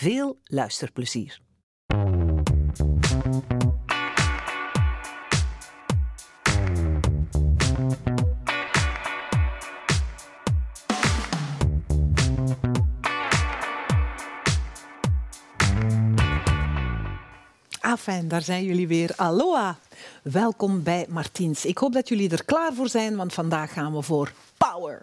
Veel luisterplezier. Ah, fijn, daar zijn jullie weer. Aloha! Welkom bij Martiens. Ik hoop dat jullie er klaar voor zijn, want vandaag gaan we voor power.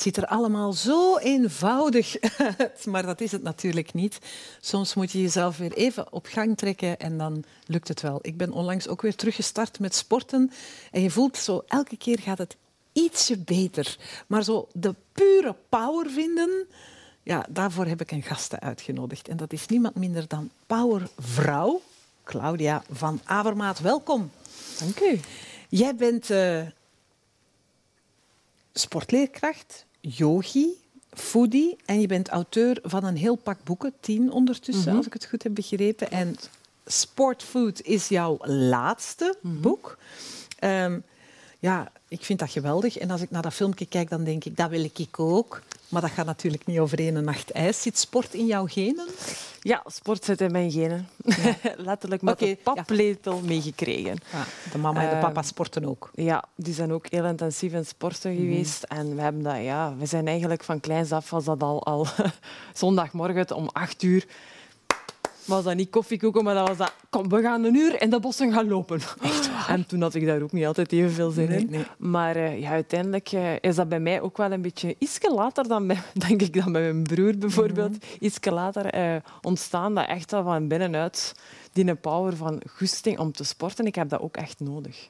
Dat ziet er allemaal zo eenvoudig uit, maar dat is het natuurlijk niet. Soms moet je jezelf weer even op gang trekken en dan lukt het wel. Ik ben onlangs ook weer teruggestart met sporten en je voelt zo, elke keer gaat het ietsje beter. Maar zo de pure power vinden, ja, daarvoor heb ik een gasten uitgenodigd. En dat is niemand minder dan powervrouw Claudia van Avermaat. Welkom. Dank u. Jij bent uh, sportleerkracht, yogi, foodie en je bent auteur van een heel pak boeken, tien ondertussen, mm -hmm. als ik het goed heb begrepen. En Sportfood is jouw laatste mm -hmm. boek. Um, ja, ik vind dat geweldig. En als ik naar dat filmpje kijk, dan denk ik, dat wil ik ook. Maar dat gaat natuurlijk niet over één nacht ijs. Zit sport in jouw genen? Ja, sport zit in mijn genen. Ja. Letterlijk met okay, de paplepel ja. meegekregen. Ja, de mama en de papa sporten ook. Uh, ja, die zijn ook heel intensief in sporten mm-hmm. geweest. En we, hebben dat, ja, we zijn eigenlijk van kleins af, was dat al, al zondagmorgen om acht uur was dat niet koffiekoeken, maar dat was dat... Kom, we gaan een uur in de bossen gaan lopen. Echt waar? En toen had ik daar ook niet altijd even veel zin nee, in. Nee. Maar uh, ja, uiteindelijk uh, is dat bij mij ook wel een beetje... Ietsje later dan bij, denk ik dan bij mijn broer bijvoorbeeld. Mm-hmm. Ietsje later uh, ontstaan dat echt al van binnenuit die power van goesting om te sporten. Ik heb dat ook echt nodig.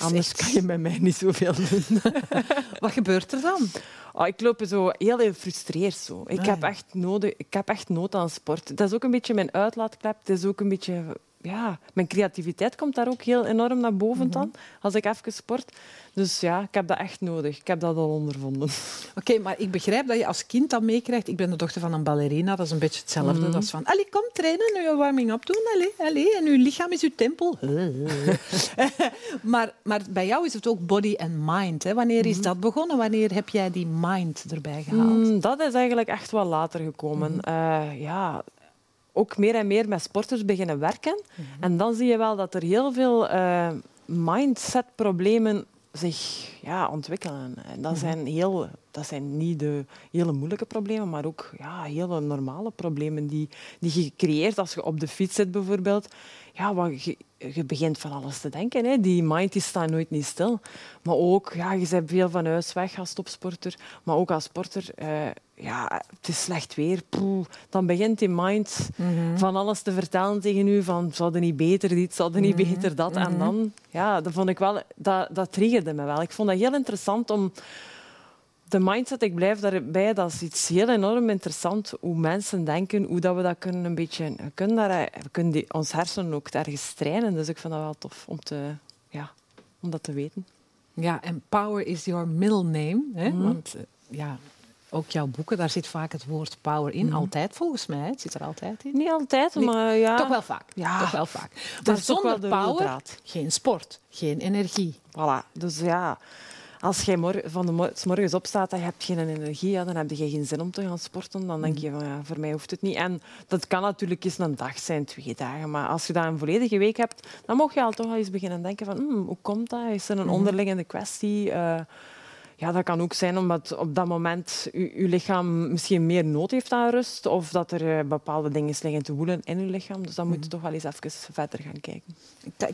Anders kan je bij mij niet zoveel doen. Wat gebeurt er dan? Oh, ik loop zo heel gefrustreerd. Zo. Ik, ah, heb echt nodig, ik heb echt nood aan sport. Dat is ook een beetje mijn uitlaatklep. Het is ook een beetje... Ja, mijn creativiteit komt daar ook heel enorm naar boven mm-hmm. dan, als ik even sport. Dus ja, ik heb dat echt nodig. Ik heb dat al ondervonden. Oké, okay, maar ik begrijp dat je als kind dat meekrijgt. Ik ben de dochter van een ballerina, dat is een beetje hetzelfde. Mm-hmm. Dat is van, allee, kom trainen, nu je warming-up doen, allee, allee. En uw lichaam is uw tempel. maar, maar bij jou is het ook body and mind. Hè? Wanneer is mm-hmm. dat begonnen? Wanneer heb jij die mind erbij gehaald? Mm, dat is eigenlijk echt wel later gekomen. Uh, ja, ook meer en meer met sporters beginnen werken. Mm-hmm. En dan zie je wel dat er heel veel uh, mindset-problemen zich ja, ontwikkelen. En dat, zijn heel, dat zijn niet de hele moeilijke problemen, maar ook ja, hele normale problemen die, die je creëert als je op de fiets zit bijvoorbeeld. Ja, wat je, je begint van alles te denken. Hè. Die mind die staat nooit niet stil. Maar ook, ja, je bent veel van huis weg als topsporter, maar ook als sporter. Uh, ja, het is slecht weer. Poeh, dan begint die mind mm-hmm. van alles te vertellen tegen u. Van, zou niet beter dit, zou niet mm-hmm. beter dat. En dan, ja, dat vond ik wel, dat, dat triggerde me wel. Ik vond dat heel interessant om de mindset, ik blijf daarbij, dat is iets heel enorm interessant hoe mensen denken, hoe dat we dat kunnen een beetje... We kunnen, daar, we kunnen die, ons hersenen ook ergens trainen, dus ik vind dat wel tof om, te, ja, om dat te weten. Ja, en power is your middle name, hè? Mm. want ja, ook jouw boeken, daar zit vaak het woord power in. Mm. Altijd volgens mij, het zit er altijd in. Niet altijd, nee, maar ja... Toch wel vaak. Ja. Toch wel vaak. Maar zonder power, geen sport, geen energie. Voilà, dus ja als jij van de mor morgens opstaat en je hebt geen energie, ja, dan heb je geen zin om te gaan sporten. Dan denk je van ja, voor mij hoeft het niet. En dat kan natuurlijk eens een dag zijn, twee dagen. Maar als je dat een volledige week hebt, dan mag je al toch al eens beginnen denken van hm, hoe komt dat? Is er een onderliggende kwestie? Uh, Ja, dat kan ook zijn omdat op dat moment je lichaam misschien meer nood heeft aan rust of dat er eh, bepaalde dingen liggen te woelen in je lichaam. Dus dan moet je mhm. toch wel eens even verder gaan kijken.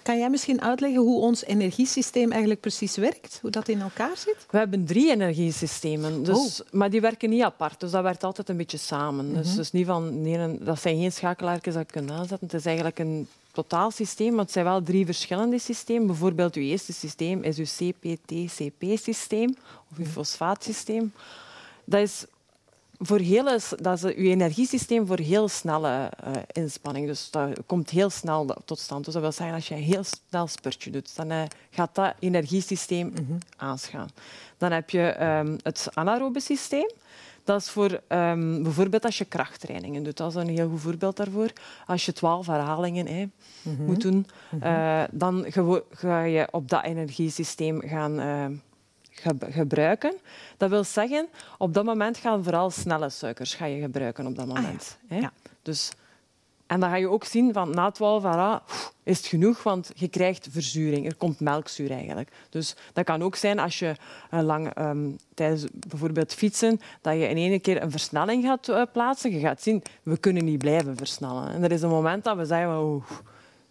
Kan jij misschien uitleggen hoe ons energiesysteem eigenlijk precies werkt? Hoe dat in elkaar zit? We hebben drie energiesystemen, dus, oh. maar die werken niet apart. Dus dat werkt altijd een beetje samen. dus, mhm. dus niet van, nee, dat zijn geen schakelaartjes dat je kunt aanzetten. Het is eigenlijk een totaalsysteem, maar het zijn wel drie verschillende systemen. Bijvoorbeeld, uw eerste systeem is uw CPT-CP-systeem of uw fosfaatsysteem. Dat is voor hele, dat is uw energiesysteem voor heel snelle uh, inspanning. Dus dat komt heel snel tot stand. Dus dat wil zeggen, als je een heel snel spurtje doet, dan uh, gaat dat energiesysteem mm aansgaan. Dan heb je um, het anaerobe systeem. Dat is voor um, bijvoorbeeld als je krachttrainingen doet. Dat is een heel goed voorbeeld daarvoor. Als je twaalf herhalingen hè, mm moet doen, uh, dan ga je op dat energiesysteem gaan uh, gebruiken. Dat wil zeggen, op dat moment gaan vooral snelle suikers ga je gebruiken op dat ah, moment. Ja. Dus en dan ga je ook zien van na 12 ara is het genoeg, want je krijgt verzuring. Er komt melkzuur eigenlijk. Dus dat kan ook zijn als je lang um, tijdens bijvoorbeeld fietsen, dat je in één keer een versnelling gaat uh, plaatsen. Je gaat zien, we kunnen niet blijven versnellen. En er is een moment dat we zeggen, oh,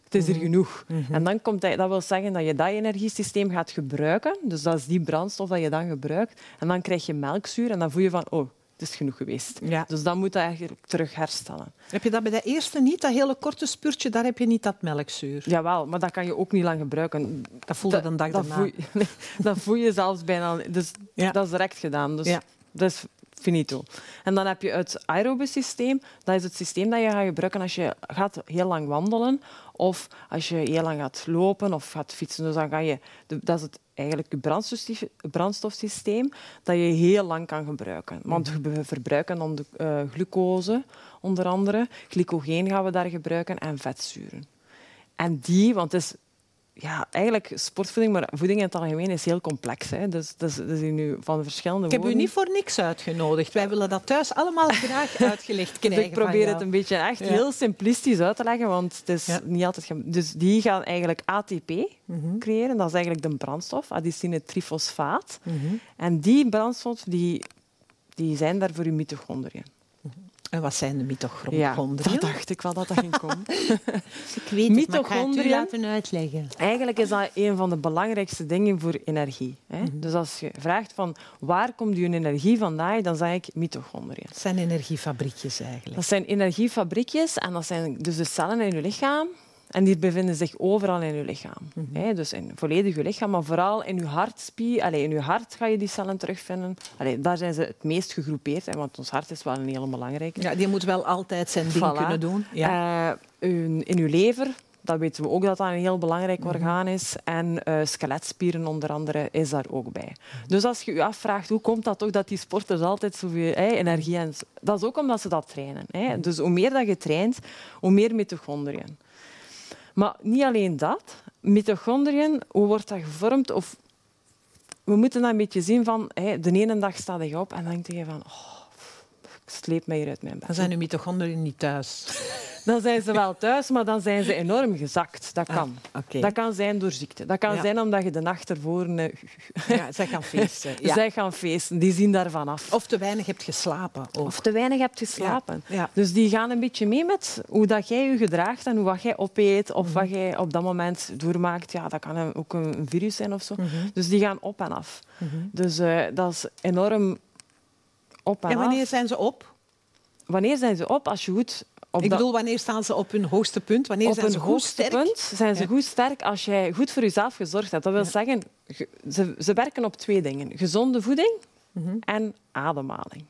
het is er mhm. genoeg. Mhm. En dan komt dat, dat wil zeggen dat je dat energiesysteem gaat gebruiken. Dus dat is die brandstof dat je dan gebruikt. En dan krijg je melkzuur en dan voel je van, oh, het is genoeg geweest. Ja. Dus dan moet je eigenlijk terug herstellen. Heb je dat bij de eerste niet, dat hele korte spurtje, daar heb je niet dat melkzuur? Jawel, maar dat kan je ook niet lang gebruiken. Dat voel je dan dag dat daarna. Voel je, dat voel je zelfs bijna... Dus ja. dat is direct gedaan. Dus ja. dat is finito. En dan heb je het aerobe systeem. Dat is het systeem dat je gaat gebruiken als je gaat heel lang wandelen of als je heel lang gaat lopen of gaat fietsen. Dus dan ga je... Dat is het eigenlijk je brandstofsysteem dat je heel lang kan gebruiken. Want we verbruiken dan de, uh, glucose, onder andere. Glycogeen gaan we daar gebruiken en vetzuren. En die, want het is ja, eigenlijk sportvoeding, maar voeding in het algemeen is heel complex. Hè. Dus, dus, dus nu van verschillende Ik heb u niet voor niks uitgenodigd. Wij willen dat thuis allemaal graag uitgelegd krijgen. Dus ik probeer het een beetje echt heel simplistisch uit te leggen, want het is niet altijd... Dus die gaan eigenlijk ATP mhm. creëren. Dat is eigenlijk de brandstof, adenosine trifosfaat. Mhm. En die brandstof die, die zijn daar voor uw mitochondriën. En wat zijn de mitochondriën? Ja, dat dacht ik wel dat dat ging komen. ik weet het, mitochondriën, maar laten uitleggen. Eigenlijk is dat een van de belangrijkste dingen voor energie. Hè? Mhm. Dus als je vraagt van waar komt je energie vandaan, dan zeg ik mitochondriën. Dat zijn energiefabriekjes eigenlijk. Dat zijn energiefabriekjes en dat zijn dus de cellen in je lichaam en die bevinden zich overal in je lichaam. Mm dus in volledig je lichaam, maar vooral in je hartspier. Allez, in je hart ga je die cellen terugvinden. Allez, daar zijn ze het meest gegroepeerd, hè, want ons hart is wel een heel belangrijke. Ja, die moet wel altijd zijn ding kunnen doen. Ja. Uh, in je lever, dat weten we ook dat dat een heel belangrijk mhm. orgaan is. En uh, skeletspieren onder andere is daar ook bij. Dus als je je afvraagt hoe komt dat toch dat die sporters altijd zoveel hey, energie hebben, dat is ook omdat ze dat trainen. Hè. Mhm. Dus hoe meer dat je traint, hoe meer mitochondriën. Maar niet alleen dat. Mitochondriën, hoe wordt dat gevormd? Of we moeten dat een beetje zien van... De ene dag sta je op en dan denk je van... Oh, ik sleep mij hier uit mijn bed. Dan zijn uw mitochondriën niet thuis. Dan zijn ze wel thuis, maar dan zijn ze enorm gezakt. Dat ah, kan. Dat kan zijn door ziekte. Dat kan zijn omdat je de nacht ervoor... Uh, ja, zij gaan feesten. Ja. Zij gaan feesten. Die zien daarvan af. Of te weinig hebt geslapen. Of te weinig hebt geslapen. Dus die gaan een beetje mee met hoe dat jij je gedraagt en hoe wat jij opeet of wat mhm. jij op dat moment doormaakt. Ja, dat kan ook een virus zijn of zo. Mhm. Dus die gaan op en af. Mhm. Dus uh, dat is enorm op en, en wanneer zijn ze op? Wanneer zijn ze op? Als je goed ik bedoel, wanneer staan ze op hun hoogste punt? Wanneer op zijn ze goed sterk? punt zijn ze goed sterk als jij goed voor jezelf gezorgd hebt. Dat wil zeggen, ze, ze werken op twee dingen. Gezonde voeding mhm. en ademhaling.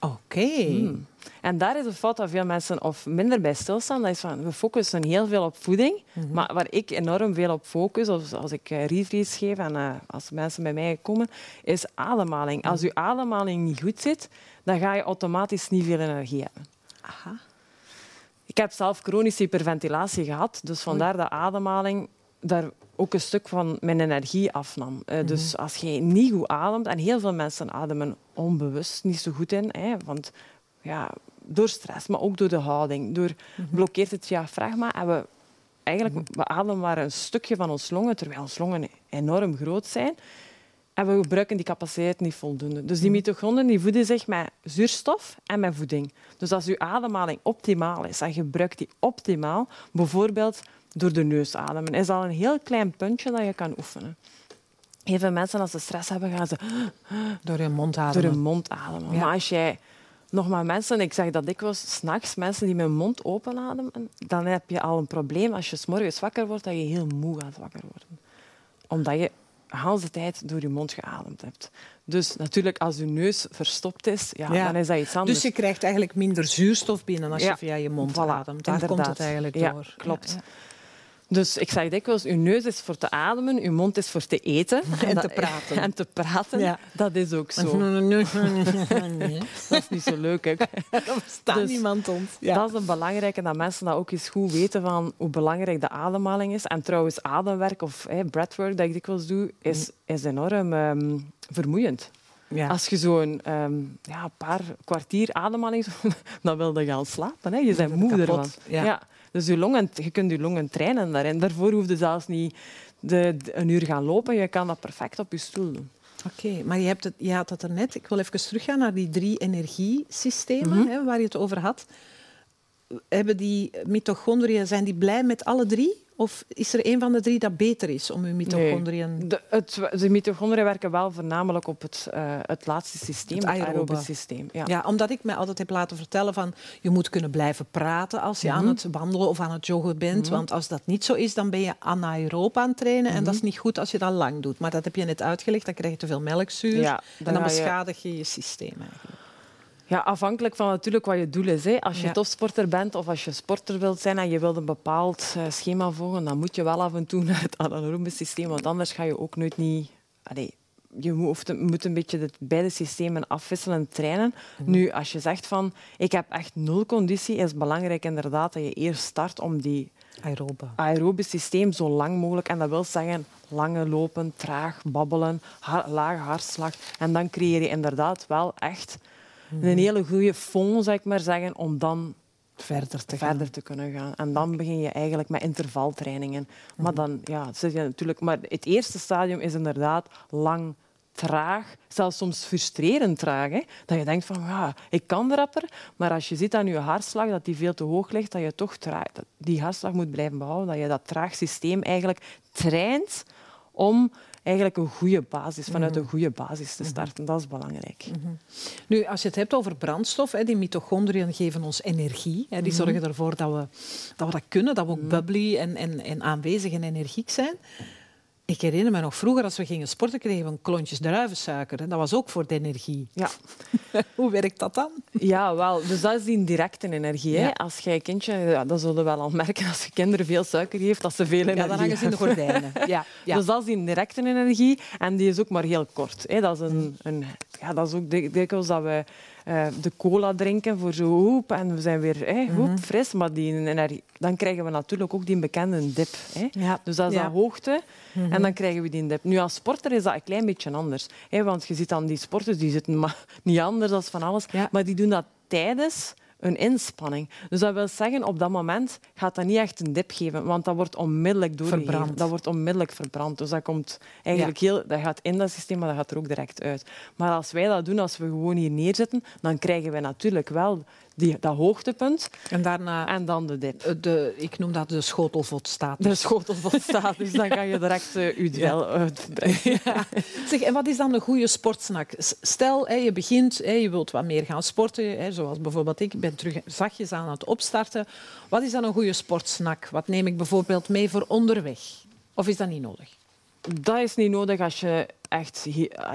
Oké. Hmm. En daar is een fout dat veel mensen of minder bij stilstaan. Dat is van, we focussen heel veel op voeding, mhm. maar waar ik enorm veel op focus, of als ik uh, retreats geef en uh, als mensen bij mij komen, is ademhaling. Als mhm. je ademhaling niet goed zit, dan ga je automatisch niet veel energie hebben. Aha. Ik heb zelf chronische hyperventilatie gehad, dus vandaar dat ademhaling daar ook een stuk van mijn energie afnam. Uh, Dus mhm. als je niet goed ademt, en heel veel mensen ademen onbewust niet zo goed in, hè, want ja, door stress, maar ook door de houding, door mm blokkeert het diafragma en we eigenlijk mhm. we ademen maar een stukje van ons longen, terwijl ons longen enorm groot zijn. En we gebruiken die capaciteit niet voldoende. Dus die mitochondriën die voeden zich met zuurstof en met voeding. Dus als je ademhaling optimaal is en gebruikt die optimaal, bijvoorbeeld door de neus ademen, is dat een heel klein puntje dat je kan oefenen. Heel veel mensen, als ze stress hebben, gaan ze door hun mond ademen. Door hun mond ademen. Maar als jij nog maar mensen, ik zeg dat dikwijls s'nachts, mensen die met hun mond open ademen, dan heb je al een probleem als je s morgens wakker wordt, dat je heel moe gaat wakker worden. Omdat je de hele tijd door je mond geademd hebt. Dus natuurlijk, als je neus verstopt is, ja, dan is dat iets anders. Dus je krijgt eigenlijk minder zuurstof binnen als je via je mond voilà, ademt. Daar komt het eigenlijk door. klopt. Dus ik zeg dikwijls, uw neus is voor te ademen, uw mond is voor te eten. En, te praten. En te praten, dat is ook zo. dat is niet zo leuk. Hè. Dat staat dus niemand ons. Dat is een belangrijke, dat mensen dat ook eens goed weten van hoe belangrijk de ademhaling is. En trouwens, ademwerk of hey, breathwork dat ik dikwijls doe, is, is enorm um, vermoeiend. Ja. Als je zo'n um, ja, paar kwartier ademhaling, dan wil je gaan slapen. Hè. Je bent moe ervan. Ja. Dus je, longen, je kunt je longen trainen daarin. Daarvoor hoef je zelfs niet de, een uur gaan lopen. Je kan dat perfect op je stoel doen. Oké, maar je, hebt het, je had het er net. Ik wil even teruggaan naar die drie energiesystemen mm hè, waar je het over had. Hebben die mitochondriën, zijn die blij met alle drie? Of is er een van de drie dat beter is om uw mitochondriën... Nee. De, het, de mitochondriën werken wel voornamelijk op het, uh, het laatste systeem, het, aerobe systeem. Ja. ja. omdat ik mij altijd heb laten vertellen van je moet kunnen blijven praten als je aan mhm. het wandelen of aan het joggen bent. Mhm. Want als dat niet zo is, dan ben je anaeroop aan het trainen. En dat is mhm. niet goed als je dat lang doet. Maar dat heb je net uitgelegd, dan krijg je te veel melkzuur. en dan beschadig je je systeem eigenlijk. Ja, afhankelijk van natuurlijk wat je doel is. Hè. Als je topsporter bent of als je sporter wilt zijn en je wilt een bepaald uh, schema volgen, dan moet je wel af en toe naar het anaerobe systeem, want anders ga je ook nooit niet... Allee, je moet, een beetje de beide systemen afwisselen trainen. Mhm. Nu, als je zegt van ik heb echt nul conditie, is het belangrijk inderdaad dat je eerst start om die aerobe, aerobe systeem zo lang mogelijk, en dat wil zeggen lange lopen, traag babbelen, lage hartslag. En dan creëer je inderdaad wel echt een hele goede fond, zou ik maar zeggen, om dan verder te, verder gaan. te kunnen gaan. En dan begin je eigenlijk met intervaltrainingen. Maar mhm. dan, ja, zit je natuurlijk... Maar het eerste stadium is inderdaad lang, traag, zelfs soms frustrerend traag. Hè? Dat je denkt van, ja, ik kan rapper, maar als je ziet aan je hartslag dat die veel te hoog ligt, dat je toch traag, die hartslag moet blijven behouden, dat je dat traag systeem eigenlijk traint om eigenlijk een goede basis, vanuit mhm. een goede basis te mhm. starten. Dat is belangrijk. Mhm. Nu, als je het hebt over brandstof, die mitochondriën geven ons energie. Die zorgen ervoor dat we, dat we dat kunnen, dat we ook bubbly en, en, en aanwezig en energiek zijn. Ik herinner me nog vroeger, als we gingen sporten, kregen we een klontjes druivensuiker. En dat was ook voor de energie. Ja. Hoe werkt dat dan? Ja, wel. Dus dat is die directe energie. Hè? Als jij kindje, ja, dat zullen we wel al merken, als je kinderen veel suiker geeft, dat ze veel energie Ja, dan hangen ze in de gordijnen. Ja. ja. Dus dat is die directe energie. En die is ook maar heel kort. Hè? Dat, is een, een, ja, dat is ook dikwijls dat we uh, de cola drinken voor zo hoep en we zijn weer hey, hoep, mm fris. Maar die energie, dan krijgen we natuurlijk ook die bekende dip. Ja. Dus dat is ja. de hoogte mm en dan krijgen we die dip. Nu, als sporter is dat een klein beetje anders. Want je ziet dan die sporters, die zitten maar niet anders dan van alles, maar die doen dat tijdens een inspanning. Dus dat wil zeggen, op dat moment gaat dat niet echt een dip geven, want dat wordt onmiddellijk doorgegeven. Verbrand. Dat wordt onmiddellijk verbrand. Dus dat komt eigenlijk heel... Dat gaat in dat systeem, maar dat gaat er ook direct uit. Maar als wij dat doen, als we gewoon hier neerzitten, dan krijgen wij natuurlijk wel die, dat hoogtepunt. En daarna... En dan de dip. Eh, de, ik noem dat de schotelvotstatus. De schotelvotstatus. Dan kan je direct uh, je dwel uitbrengen. Ja. Zeg, en wat is dan een goede sportsnack? Stel, je begint, je wilt wat meer gaan sporten, zoals bijvoorbeeld ik. Ik ben terug zachtjes aan het opstarten. Wat is dan een goede sportsnack? Wat neem ik bijvoorbeeld mee voor onderweg? Of is dat niet nodig? Dat is niet nodig als je echt...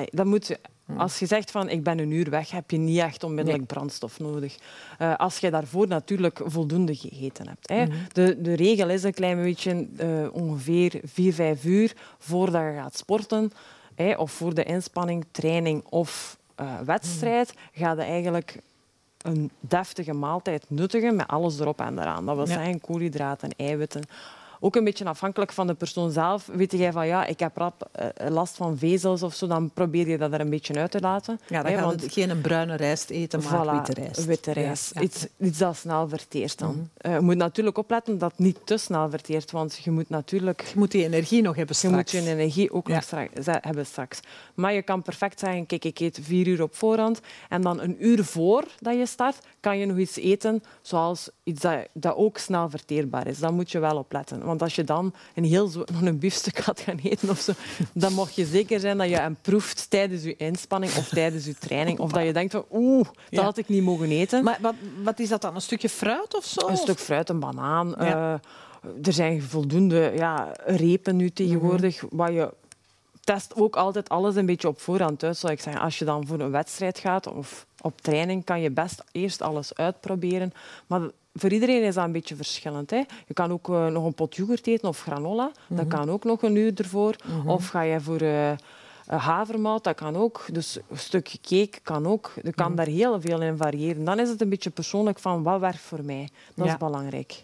Dat moet. Als je zegt van ik ben een uur weg, heb je niet echt onmiddellijk brandstof nodig. Uh, als je daarvoor natuurlijk voldoende gegeten hebt. Hè. Hmm. De, de regel is een klein beetje uh, ongeveer 4, 5 uur voordat je gaat sporten. Hè, of voor de inspanning, training of uh, wedstrijd, mm. ga je eigenlijk een deftige maaltijd nuttigen met alles erop en eraan. Dat wil zeggen koolhydraten, eiwitten, ook een beetje afhankelijk van de persoon zelf. Weet jij van ja, ik heb rap eh, last van vezels of zo, dan probeer je dat er een beetje uit te laten. Ja, dan het geen een bruine rijst eten, maar voilà, witte rijst. Witte rijst. Iets, iets dat snel verteert dan. Mm je moet natuurlijk opletten dat het niet te snel verteert, want je moet natuurlijk... Je moet die energie nog hebben straks. Je moet je energie ook nog straks, hebben straks. Maar je kan perfect zeggen, kijk, ik eet vier uur op voorhand en dan een uur voor dat je start, kan je nog iets eten, zoals iets dat, dat ook snel verteerbaar is. Dan moet je wel opletten. Want als je dan een heel zo, nog een biefstuk gaat gaan eten of zo, dan mag je zeker zijn dat je hem proeft tijdens je inspanning of tijdens je training. Of dat je denkt van, oeh, dat had ik niet mogen eten. Maar wat, wat, is dat dan? Een stukje fruit of zo? Een stuk fruit, een banaan. Uh, er zijn voldoende ja, repen nu tegenwoordig, mm waar je test ook altijd alles een beetje op voorhand uit, zou ik zeggen. Als je dan voor een wedstrijd gaat of op training, kan je best eerst alles uitproberen. Maar voor iedereen is dat een beetje verschillend. Hè. Je kan ook uh, nog een pot yoghurt eten of granola. Mm -hmm. Dat kan ook nog een uur ervoor. Mm -hmm. Of ga je voor uh, havermout, dat kan ook. Dus een stukje cake kan ook. Je kan mm -hmm. daar heel veel in variëren. Dan is het een beetje persoonlijk van wat werkt voor mij. Dat ja. is belangrijk.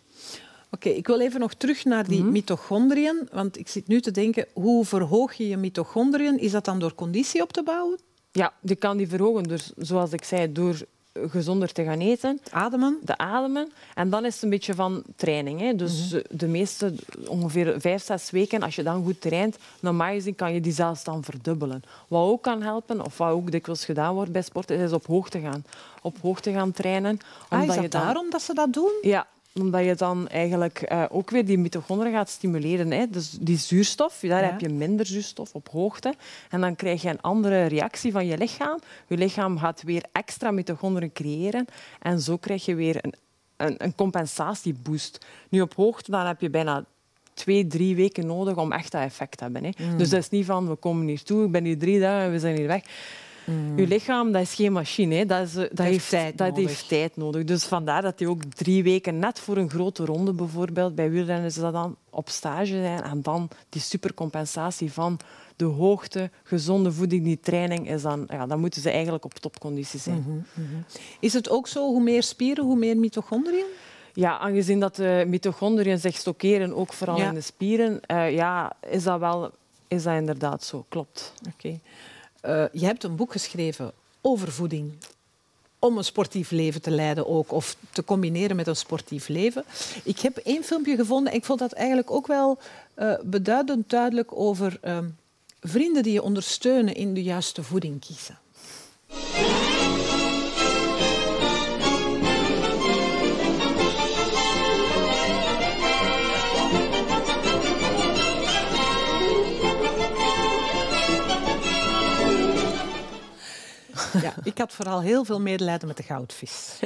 Oké, okay, ik wil even nog terug naar die mitochondriën. Want ik zit nu te denken, hoe verhoog je je mitochondriën? Is dat dan door conditie op te bouwen? Ja, je kan die verhogen. Dus, zoals ik zei, door gezonder te gaan eten. Ademen. De ademen. En dan is het een beetje van training. Hè. Dus mm -hmm. de meeste, ongeveer vijf, zes weken, als je dan goed traint, normaal gezien kan je die zelfs dan verdubbelen. Wat ook kan helpen, of wat ook dikwijls gedaan wordt bij sporten, is op hoogte gaan. Op hoogte gaan trainen. Ah, is dat je dan... daarom dat ze dat doen? Ja, omdat je dan eigenlijk uh, ook weer die mitochondriën gaat stimuleren. Hè. Dus die zuurstof, daar ja. heb je minder zuurstof op hoogte. En dan krijg je een andere reactie van je lichaam. Je lichaam gaat weer extra mitochondriën creëren. En zo krijg je weer een, een, een compensatieboost. Nu op hoogte dan heb je bijna twee, drie weken nodig om echt dat effect te hebben. Hè. Mm. Dus dat is niet van, we komen hier toe, ik ben hier drie dagen en we zijn hier weg. Mm. Je lichaam dat is geen machine. Hè. Dat, is, dat, dat, heeft, tijd, dat nodig. heeft tijd nodig. Dus vandaar dat hij ook drie weken, net voor een grote ronde bijvoorbeeld, bij wielrennen is dat dan op stage zijn. En dan die supercompensatie van de hoogte, gezonde voeding, die training, is dan, ja, dan moeten ze eigenlijk op topconditie zijn. Mm -hmm. Is het ook zo, hoe meer spieren, hoe meer mitochondriën? Ja, aangezien dat de mitochondriën zich stockeren, ook vooral ja. in de spieren, uh, ja, is, dat wel, is dat inderdaad zo. Klopt. Oké. Okay. Uh, je hebt een boek geschreven over voeding. Om een sportief leven te leiden ook, of te combineren met een sportief leven. Ik heb één filmpje gevonden en ik vond dat eigenlijk ook wel uh, beduidend duidelijk over uh, vrienden die je ondersteunen in de juiste voeding kiezen. Ja, ik had vooral heel veel medelijden met de goudvis.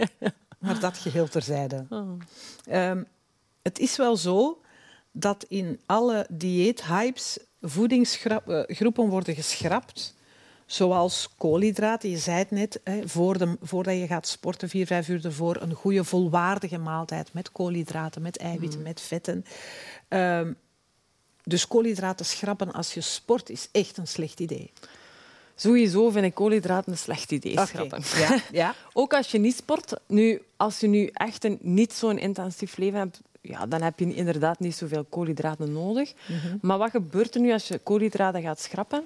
maar dat geheel terzijde. Oh. Um, het is wel zo dat in alle dieethypes voedingsgroepen worden geschrapt. Zoals koolhydraten, je zei het net, hè, voor de, voordat je gaat sporten, vier, vijf uur ervoor, een goede volwaardige maaltijd met koolhydraten, met eiwitten, mm. met vetten. Um, dus koolhydraten schrappen als je sport is echt een slecht idee. Sowieso vind ik koolhydraten een slecht idee. Okay. Schrappen. Ja, ja. Ook als je niet sport. Nu, als je nu echt een, niet zo'n intensief leven hebt, ja, dan heb je inderdaad niet zoveel koolhydraten nodig. Mm -hmm. Maar wat gebeurt er nu als je koolhydraten gaat schrappen?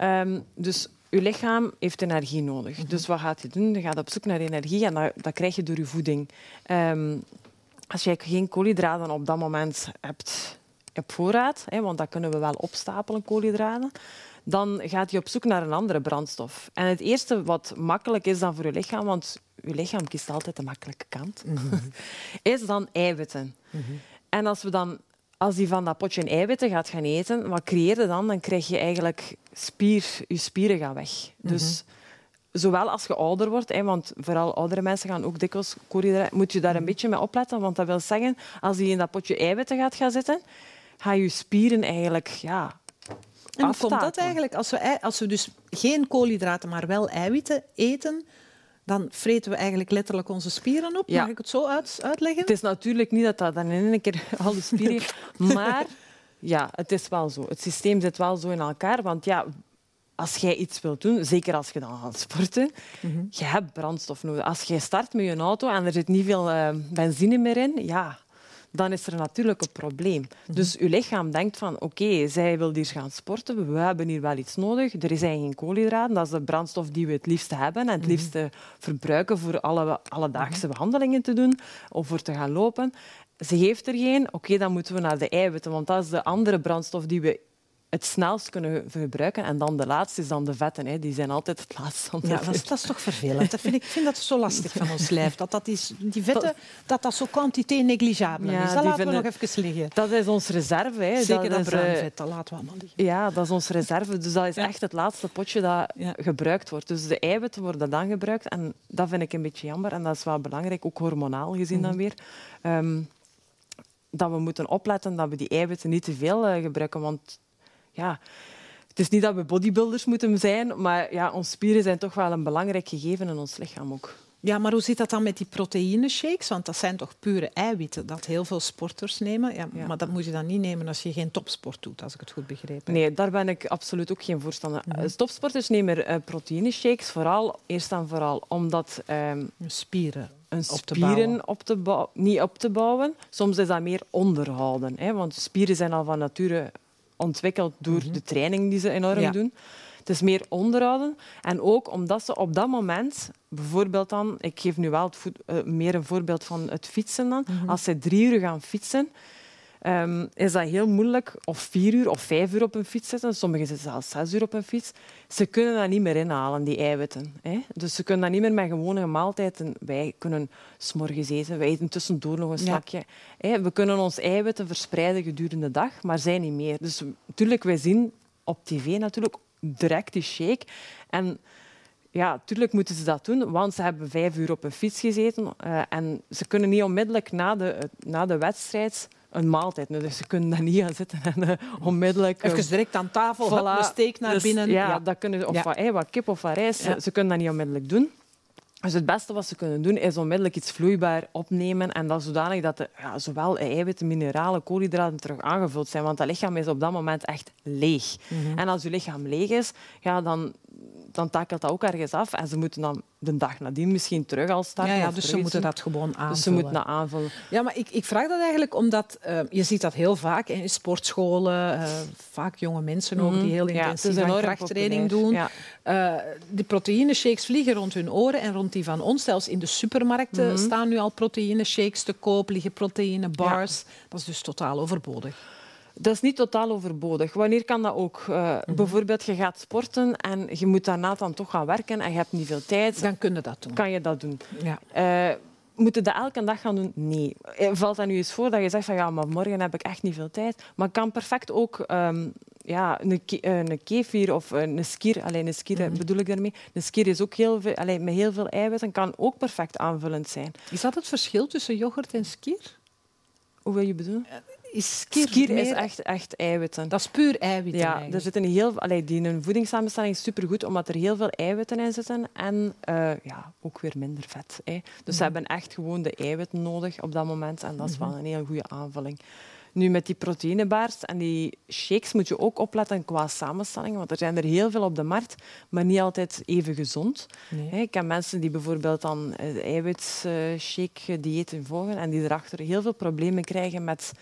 Um, dus je lichaam heeft energie nodig. Mm -hmm. Dus wat gaat je doen? Je gaat op zoek naar energie en dat, dat krijg je door je voeding. Um, als je geen koolhydraten op dat moment hebt op voorraad, hè, want dat kunnen we wel opstapelen, koolhydraten, dan gaat je op zoek naar een andere brandstof. En het eerste wat makkelijk is dan voor je lichaam, want je lichaam kiest altijd de makkelijke kant, mm -hmm. is dan eiwitten. Mm -hmm. En als we dan als die van dat potje eiwitten gaat gaan eten, wat creëer je dan? Dan krijg je eigenlijk spier, je spieren gaan weg. Mm -hmm. Dus zowel als je ouder wordt, hè, want vooral oudere mensen gaan ook dikwijls koolhydraten, moet je daar een beetje mee opletten, want dat wil zeggen, als die in dat potje eiwitten gaat gaan zitten, gaan je spieren eigenlijk ja, en hoe komt dat eigenlijk? Als we, als we dus geen koolhydraten, maar wel eiwitten eten, dan vreten we eigenlijk letterlijk onze spieren op. Ja. Mag ik het zo uit, uitleggen? Het is natuurlijk niet dat dat dan in één keer al de spieren... maar ja, het is wel zo. Het systeem zit wel zo in elkaar. Want ja, als jij iets wilt doen, zeker als je dan gaat sporten, mm -hmm. je hebt brandstof nodig. Als jij start met je auto en er zit niet veel uh, benzine meer in, ja, dan is er natuurlijk een probleem. Dus uw lichaam denkt van oké, zij wil hier gaan sporten, we hebben hier wel iets nodig. Er zijn geen koolhydraten, dat is de brandstof die we het liefste hebben en het liefste verbruiken voor alle alledaagse behandelingen te doen of voor te gaan lopen. Ze heeft er geen, oké, dan moeten we naar de eiwitten, want dat is de andere brandstof die we het snelst kunnen gebruiken. En dan de laatste is dan de vetten. Hè. Die zijn altijd het laatste. Ja, dat is, dat is, toch vervelend. Dat vind ik, vind dat zo lastig van ons lijf. Dat, dat is, die vetten, dat dat zo quantité negligible ja, is. Dat laten we nog even liggen. Dat is ons reserve. Hè. Zeker dat, dat bruin eh, vet, dat laten we allemaal liggen. Ja, dat is ons reserve. Dus dat is echt het laatste potje dat gebruikt wordt. Dus de eiwitten worden dan gebruikt. En dat vind ik een beetje jammer. En dat is wel belangrijk, ook hormonaal gezien dan mhm. weer. Um, dat we moeten opletten dat we die eiwitten niet te veel uh, gebruiken. Want ja, het is niet dat we bodybuilders moeten zijn, maar ja, onze spieren zijn toch wel een belangrijk gegeven in ons lichaam ook. Ja, maar hoe zit dat dan met die proteïneshakes? Want dat zijn toch pure eiwitten dat heel veel sporters nemen. Ja, Maar dat moet je dan niet nemen als je geen topsport doet, als ik het goed begreep. Nee, daar ben ik absoluut ook geen voorstander. Mm -hmm. Topsporters nemen uh, proteïneshakes vooral, eerst en vooral omdat... Um, spieren een spieren op te bouwen, niet op te bouwen. Soms is dat meer onderhouden. Hè, want spieren zijn al van nature ontwikkeld door mhm. de training die ze enorm doen. Het is meer onderhouden. En ook omdat ze op dat moment, bijvoorbeeld dan, ik geef nu wel het uh, meer een voorbeeld van het fietsen dan. Mhm. Als ze drie uur gaan fietsen, um, is dat heel moeilijk. Of vier uur of vijf uur op een fiets zitten. Sommigen zitten zelfs zes uur op een fiets. Ze kunnen dat niet meer inhalen, die eiwitten. Hè? Dus ze kunnen dat niet meer met gewone maaltijden. Wij kunnen s'morgens eten, wij eten tussendoor nog een snakje. Hè? We kunnen ons eiwitten verspreiden gedurende de dag, maar zij niet meer. Dus natuurlijk, wij zien op tv natuurlijk direct die shake. En ja, natuurlijk moeten ze dat doen, want ze hebben vijf uur op een fiets gezeten. Uh, en ze kunnen niet onmiddellijk na de, na de wedstrijd een maaltijd. Dus ze kunnen daar niet gaan zitten en uh, onmiddellijk... Even uh, direct aan tafel, voilà. een steek naar dus, binnen. Ja, ja. Dat kunnen, of ja. wat, wat kip of wat rijst. Ja. Ze kunnen dat niet onmiddellijk doen. Dus het beste wat ze kunnen doen is onmiddellijk iets vloeibaar opnemen en dat zodanig dat de, ja, zowel eiwitten, mineralen, koolhydraten terug aangevuld zijn. Want dat lichaam is op dat moment echt leeg. Mm -hmm. En als je lichaam leeg is, ja, dan, dan takelt dat ook ergens af. En ze moeten dan de dag nadien misschien terug al starten. Ja, ja dus ze moeten dat gewoon aanvullen. Dus ze moeten dat aanvullen. Ja, maar ik, ik vraag dat eigenlijk omdat uh, je ziet dat heel vaak in sportscholen, uh, vaak jonge mensen ook, die heel intensief ja, krachttraining doen. Ja. Uh, de proteïneshakes vliegen rond hun oren en rond die van ons. Zelfs in de supermarkten mm -hmm. staan nu al proteïneshakes te koop, liggen proteïnebars. Ja. Dat is dus totaal overbodig. Dat is niet totaal overbodig. Wanneer kan dat ook? Uh, mm -hmm. Bijvoorbeeld, je gaat sporten en je moet daarna dan toch gaan werken en je hebt niet veel tijd. Dan kun je dat doen. Kan je dat doen. Ja. Uh, moeten dat elke dag gaan doen? Nee. Eh, valt dat nu eens voor dat je zegt van ja, maar morgen heb ik echt niet veel tijd. Maar kan perfect ook um, ja, een, ke een kefir of een skier, alleen een skier mm -hmm. bedoel ik daarmee. Een skier is ook heel veel, alleen, met heel veel eiwit en kan ook perfect aanvullend zijn. Is dat het verschil tussen yoghurt en skier? Hoe wil je bedoelen? Is skier, skier is echt, echt eiwitten. Dat is puur eiwitten. Ja, er zitten heel, allee, die een voedingssamenstelling is supergoed omdat er heel veel eiwitten in zitten en uh, ja, ook weer minder vet. Hè. Dus mm -hmm. ze hebben echt gewoon de eiwitten nodig op dat moment en dat is wel een heel goede aanvulling. Nu, met die proteïnebaars en die shakes moet je ook opletten qua samenstelling, want er zijn er heel veel op de markt, maar niet altijd even gezond. Nee. Ik ken mensen die bijvoorbeeld dan eiwitshake diëten volgen en die erachter heel veel problemen krijgen met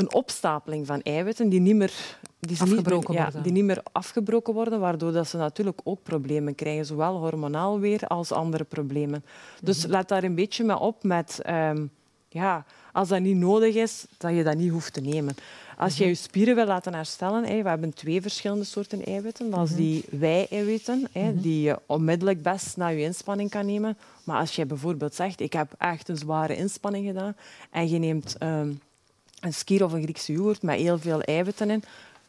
een opstapeling van eiwitten die niet meer, die afgebroken, niet, worden. die niet meer afgebroken worden, waardoor dat ze natuurlijk ook problemen krijgen, zowel hormonaal weer als andere problemen. Dus mm -hmm. let daar een beetje mee op met, um, ja, als dat niet nodig is, dat je dat niet hoeft te nemen. Als je je spieren wil laten herstellen, we hebben twee verschillende soorten eiwitten. Dat is mhm. die wij-eiwitten, mhm. die je onmiddellijk best na je inspanning kan nemen. Maar als je bijvoorbeeld zegt, ik heb echt een zware inspanning gedaan en je neemt um, een skier of een Griekse yoghurt met heel veel eiwitten in,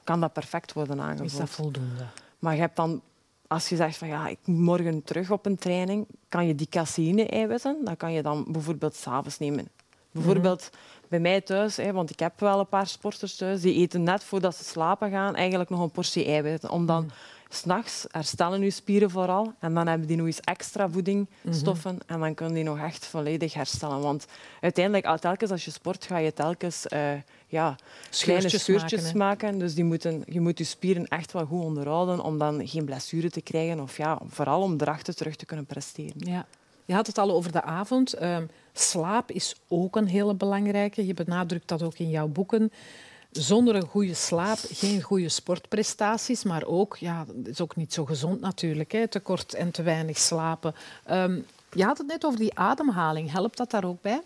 kan dat perfect worden aangevuld. Is dat voldoende? Maar je hebt dan, als je zegt van ja, ik morgen terug op een training, kan je die caseïne-eiwitten, dat kan je dan bijvoorbeeld s'avonds nemen. Bijvoorbeeld mm-hmm. bij mij thuis, hè, want ik heb wel een paar sporters thuis, die eten net voordat ze slapen gaan eigenlijk nog een portie eiwitten. Om dan mm. S'nachts herstellen je spieren vooral en dan hebben die nog eens extra voedingstoffen mm-hmm. en dan kunnen die nog echt volledig herstellen. Want uiteindelijk, telkens als je sport, ga je telkens uh, ja, kleine scheurtjes maken. maken dus die moeten, je moet je spieren echt wel goed onderhouden om dan geen blessure te krijgen of ja, vooral om erachter terug te kunnen presteren. Ja. Je had het al over de avond. Ehm, slaap is ook een hele belangrijke. Je benadrukt dat ook in jouw boeken. Zonder een goede slaap geen goede sportprestaties, maar ook, ja, is ook niet zo gezond natuurlijk, hè, te kort en te weinig slapen. Um, je had het net over die ademhaling. Helpt dat daar ook bij?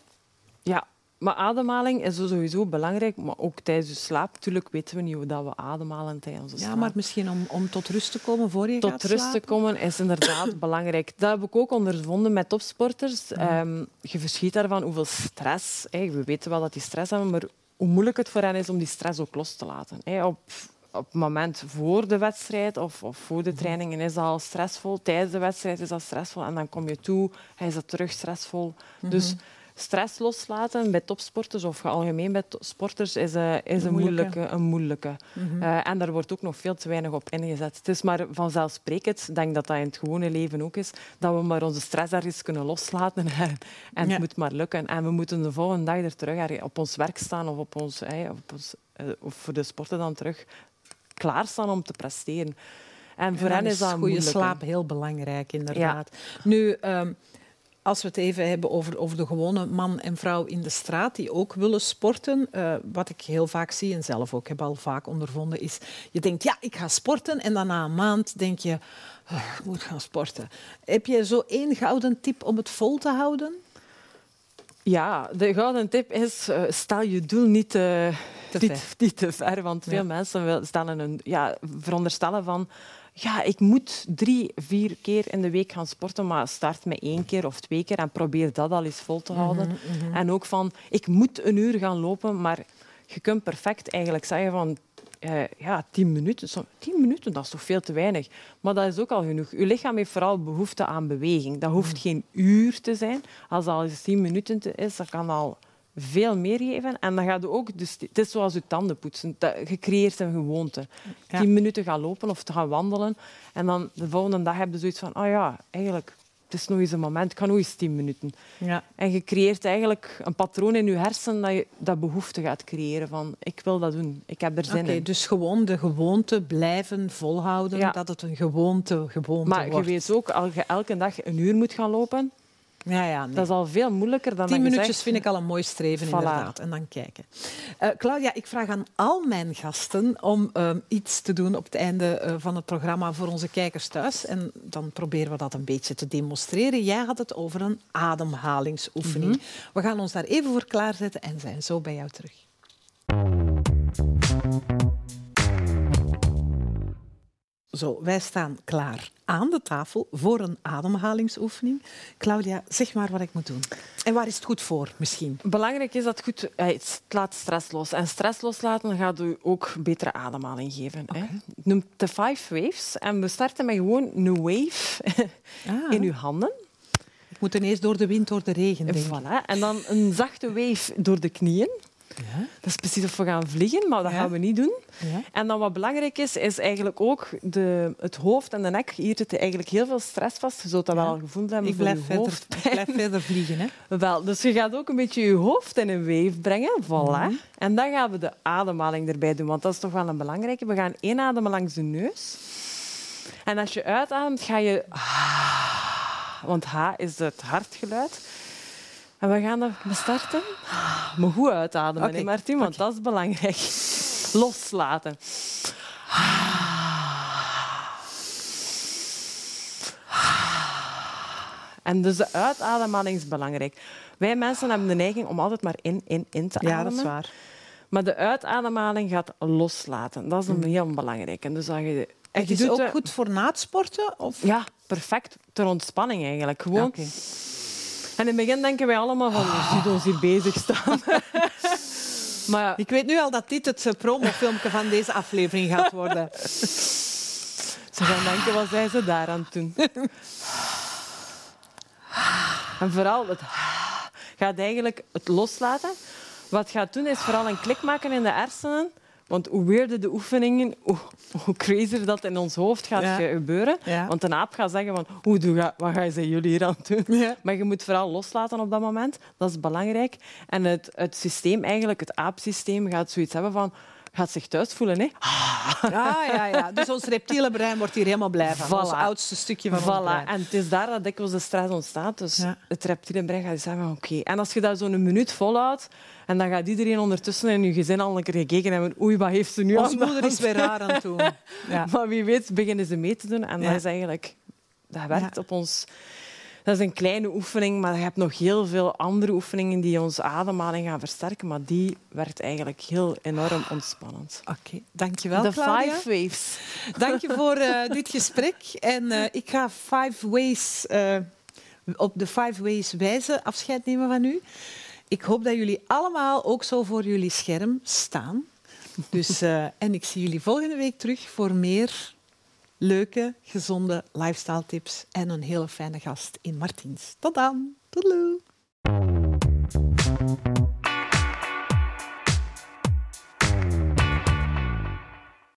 Ja, maar ademhaling is sowieso belangrijk, maar ook tijdens de slaap. Natuurlijk weten we niet hoe dat we ademhalen tijdens onze slaap. Ja, maar misschien om, om tot rust te komen voor je tot gaat? Tot rust te komen is inderdaad belangrijk. Dat heb ik ook ondervonden met topsporters. Mhm. je verschiet daarvan hoeveel stress... we weten wel dat die stress hebben, maar hoe moeilijk het voor hen is om die stress ook los te laten. op, op het moment voor de wedstrijd of, of voor de mhm. trainingen is dat al stressvol. Tijdens de wedstrijd is dat stressvol. En dan kom je toe, hij is dat terug stressvol. Mhm. Dus stress loslaten bij topsporters of algemeen bij sporters is, uh, is een, moeilijke. Een moeilijke. Mhm. Eh, en daar wordt ook nog veel te weinig op ingezet. Het is maar vanzelfsprekend, ik denk dat dat in het gewone leven ook is, dat we maar onze stress ergens kunnen loslaten en, het moet maar lukken. En we moeten de volgende dag er terug op ons werk staan of, op ons, op ons, eh, of voor de sporten dan terug klaarstaan om te presteren. En voor hen is dat goede slaap heel belangrijk, inderdaad. Nu, ehm, als we het even hebben over, over de gewone man en vrouw in de straat die ook willen sporten, uh, wat ik heel vaak zie en zelf ook heb al vaak ondervonden, is je denkt, ja, ik ga sporten en dan na een maand denk je, oh, ik moet gaan sporten. Heb je zo één gouden tip om het vol te houden? Ja, de gouden tip is, uh, stel je doel niet te, te ver. Niet, te ver want veel mensen stellen een, ja, veronderstellen van ja, ik moet drie, vier keer in de week gaan sporten, maar start met één keer of twee keer en probeer dat al eens vol te mhm, houden. Mhm. En ook van, ik moet een uur gaan lopen, maar je kunt perfect eigenlijk zeggen van, uh, ja, tien minuten. Tien minuten, dat is toch veel te weinig. Maar dat is ook al genoeg. Je lichaam heeft vooral behoefte aan beweging. Dat hoeft mhm. geen uur te zijn. Als dat al eens tien minuten is, dat kan al veel meer geven. En dan gaat je ook, dus het is zoals je tanden poetsen. je creëert een gewoonte. Tien minuten gaan lopen of te gaan wandelen. En dan de volgende dag heb je zoiets van, oh ja, eigenlijk, het is nog eens een moment. Ik kan nog eens tien minuten. Ja. En je creëert eigenlijk een patroon in je hersenen dat je dat behoefte gaat creëren van, ik wil dat doen. Ik heb er zin in. Dus gewoon de gewoonte blijven volhouden, dat het een gewoonte, gewoonte maar wordt. Maar je weet ook, als je elke dag een uur moet gaan lopen, ja, ja, Dat is al veel moeilijker dan Tien minuutjes vind ik al een mooi streven, inderdaad. En dan kijken. Uh, Claudia, ik vraag aan al mijn gasten om ehm, iets te doen op het einde uh, van het programma voor onze kijkers thuis. En dan proberen we dat een beetje te demonstreren. Jij had het over een ademhalingsoefening. Mhm. We gaan ons daar even voor klaarzetten en zijn zo bij jou terug. Zo, wij staan klaar aan de tafel voor een ademhalingsoefening. Claudia, zeg maar wat ik moet doen. En waar is het goed voor, misschien? Belangrijk is dat het goed eh, het laat stress los. En stress loslaten gaat u ook betere ademhaling geven. Okay. Hè. Noemt de five waves. En we starten met gewoon een wave ah. in uw handen. Ik moet ineens door de wind, door de regen. Denk. Voilà. En dan een zachte wave door de knieën. Ja. Dat is precies of we gaan vliegen, maar dat gaan we niet doen. Ja. En dan wat belangrijk is, is eigenlijk ook de, het hoofd en de nek. Hier zit eigenlijk heel veel stress vast. Je zult dat wel al gevoeld hebben ik blijf, verder, ik blijf verder vliegen. Hè? Wel, dus je gaat ook een beetje je hoofd in een weef brengen. Voilà. Mhm. En dan gaan we de ademhaling erbij doen, want dat is toch wel een belangrijke. We gaan inademen langs de neus. En als je uitademt, ga je... Want H is het hartgeluid. En we gaan er starten. Maar goed uitademen, okay. Martin, want dat is belangrijk. Loslaten. En dus de uitademhaling is belangrijk. Wij mensen hebben de neiging om altijd maar in, in, in te ademen. Ja, dat is waar. Maar de uitademhaling gaat loslaten. Dat is een mm. heel belangrijk. En dus dat je, en je is ook goed voor na het sporten? Of? Ja, perfect. Ter ontspanning eigenlijk. Gewoon... En in het begin denken wij allemaal van, zien ons hier bezig staan. maar Ik weet nu al dat dit het promofilmpje van deze aflevering gaat worden. Ze gaan denken, wat zijn ze daar aan het doen? En vooral, het gaat eigenlijk het loslaten. Wat het gaat doen, is vooral een klik maken in de hersenen want hoe weerder de oefeningen, hoe, hoe crazier dat in ons hoofd gaat gebeuren. Want een aap gaat zeggen van, hoe doe wat gaan jullie hier aan doen? Maar je moet vooral loslaten op dat moment. Dat is belangrijk. En het, het systeem, eigenlijk het aapsysteem, gaat zoiets hebben van gaat zich thuis voelen. Hè? Ah, ja, ja. Dus ons reptiele brein wordt hier helemaal blij van. Ons oudste stukje van voilà. ons brein. En het is daar dat dikwijls de stress ontstaat. Dus het reptiele brein gaat zeggen, oké. En als je dat zo'n minuut volhoudt, en dan gaat iedereen ondertussen in je gezin al een keer gekeken hebben. Oei, wat heeft ze nu Ons moeder is weer raar aan het doen. Ja. Maar wie weet beginnen ze mee te doen. En dat is eigenlijk... Dat werkt op ons... Dat is een kleine oefening, maar je hebt nog heel veel andere oefeningen die onze ademhaling gaan versterken. Maar die werkt eigenlijk heel enorm ontspannend. Oké, okay. dankjewel De Claudia. five waves. Dank je voor uh, dit gesprek. En uh, ik ga five ways, uh, op de five ways wijze afscheid nemen van u. Ik hoop dat jullie allemaal ook zo voor jullie scherm staan. Dus, en ik zie jullie volgende week terug voor meer leuke, gezonde lifestyle tips en een hele fijne gast in Martiens. Tot dan. Toedeloe.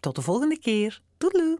Tot de volgende keer. Doei!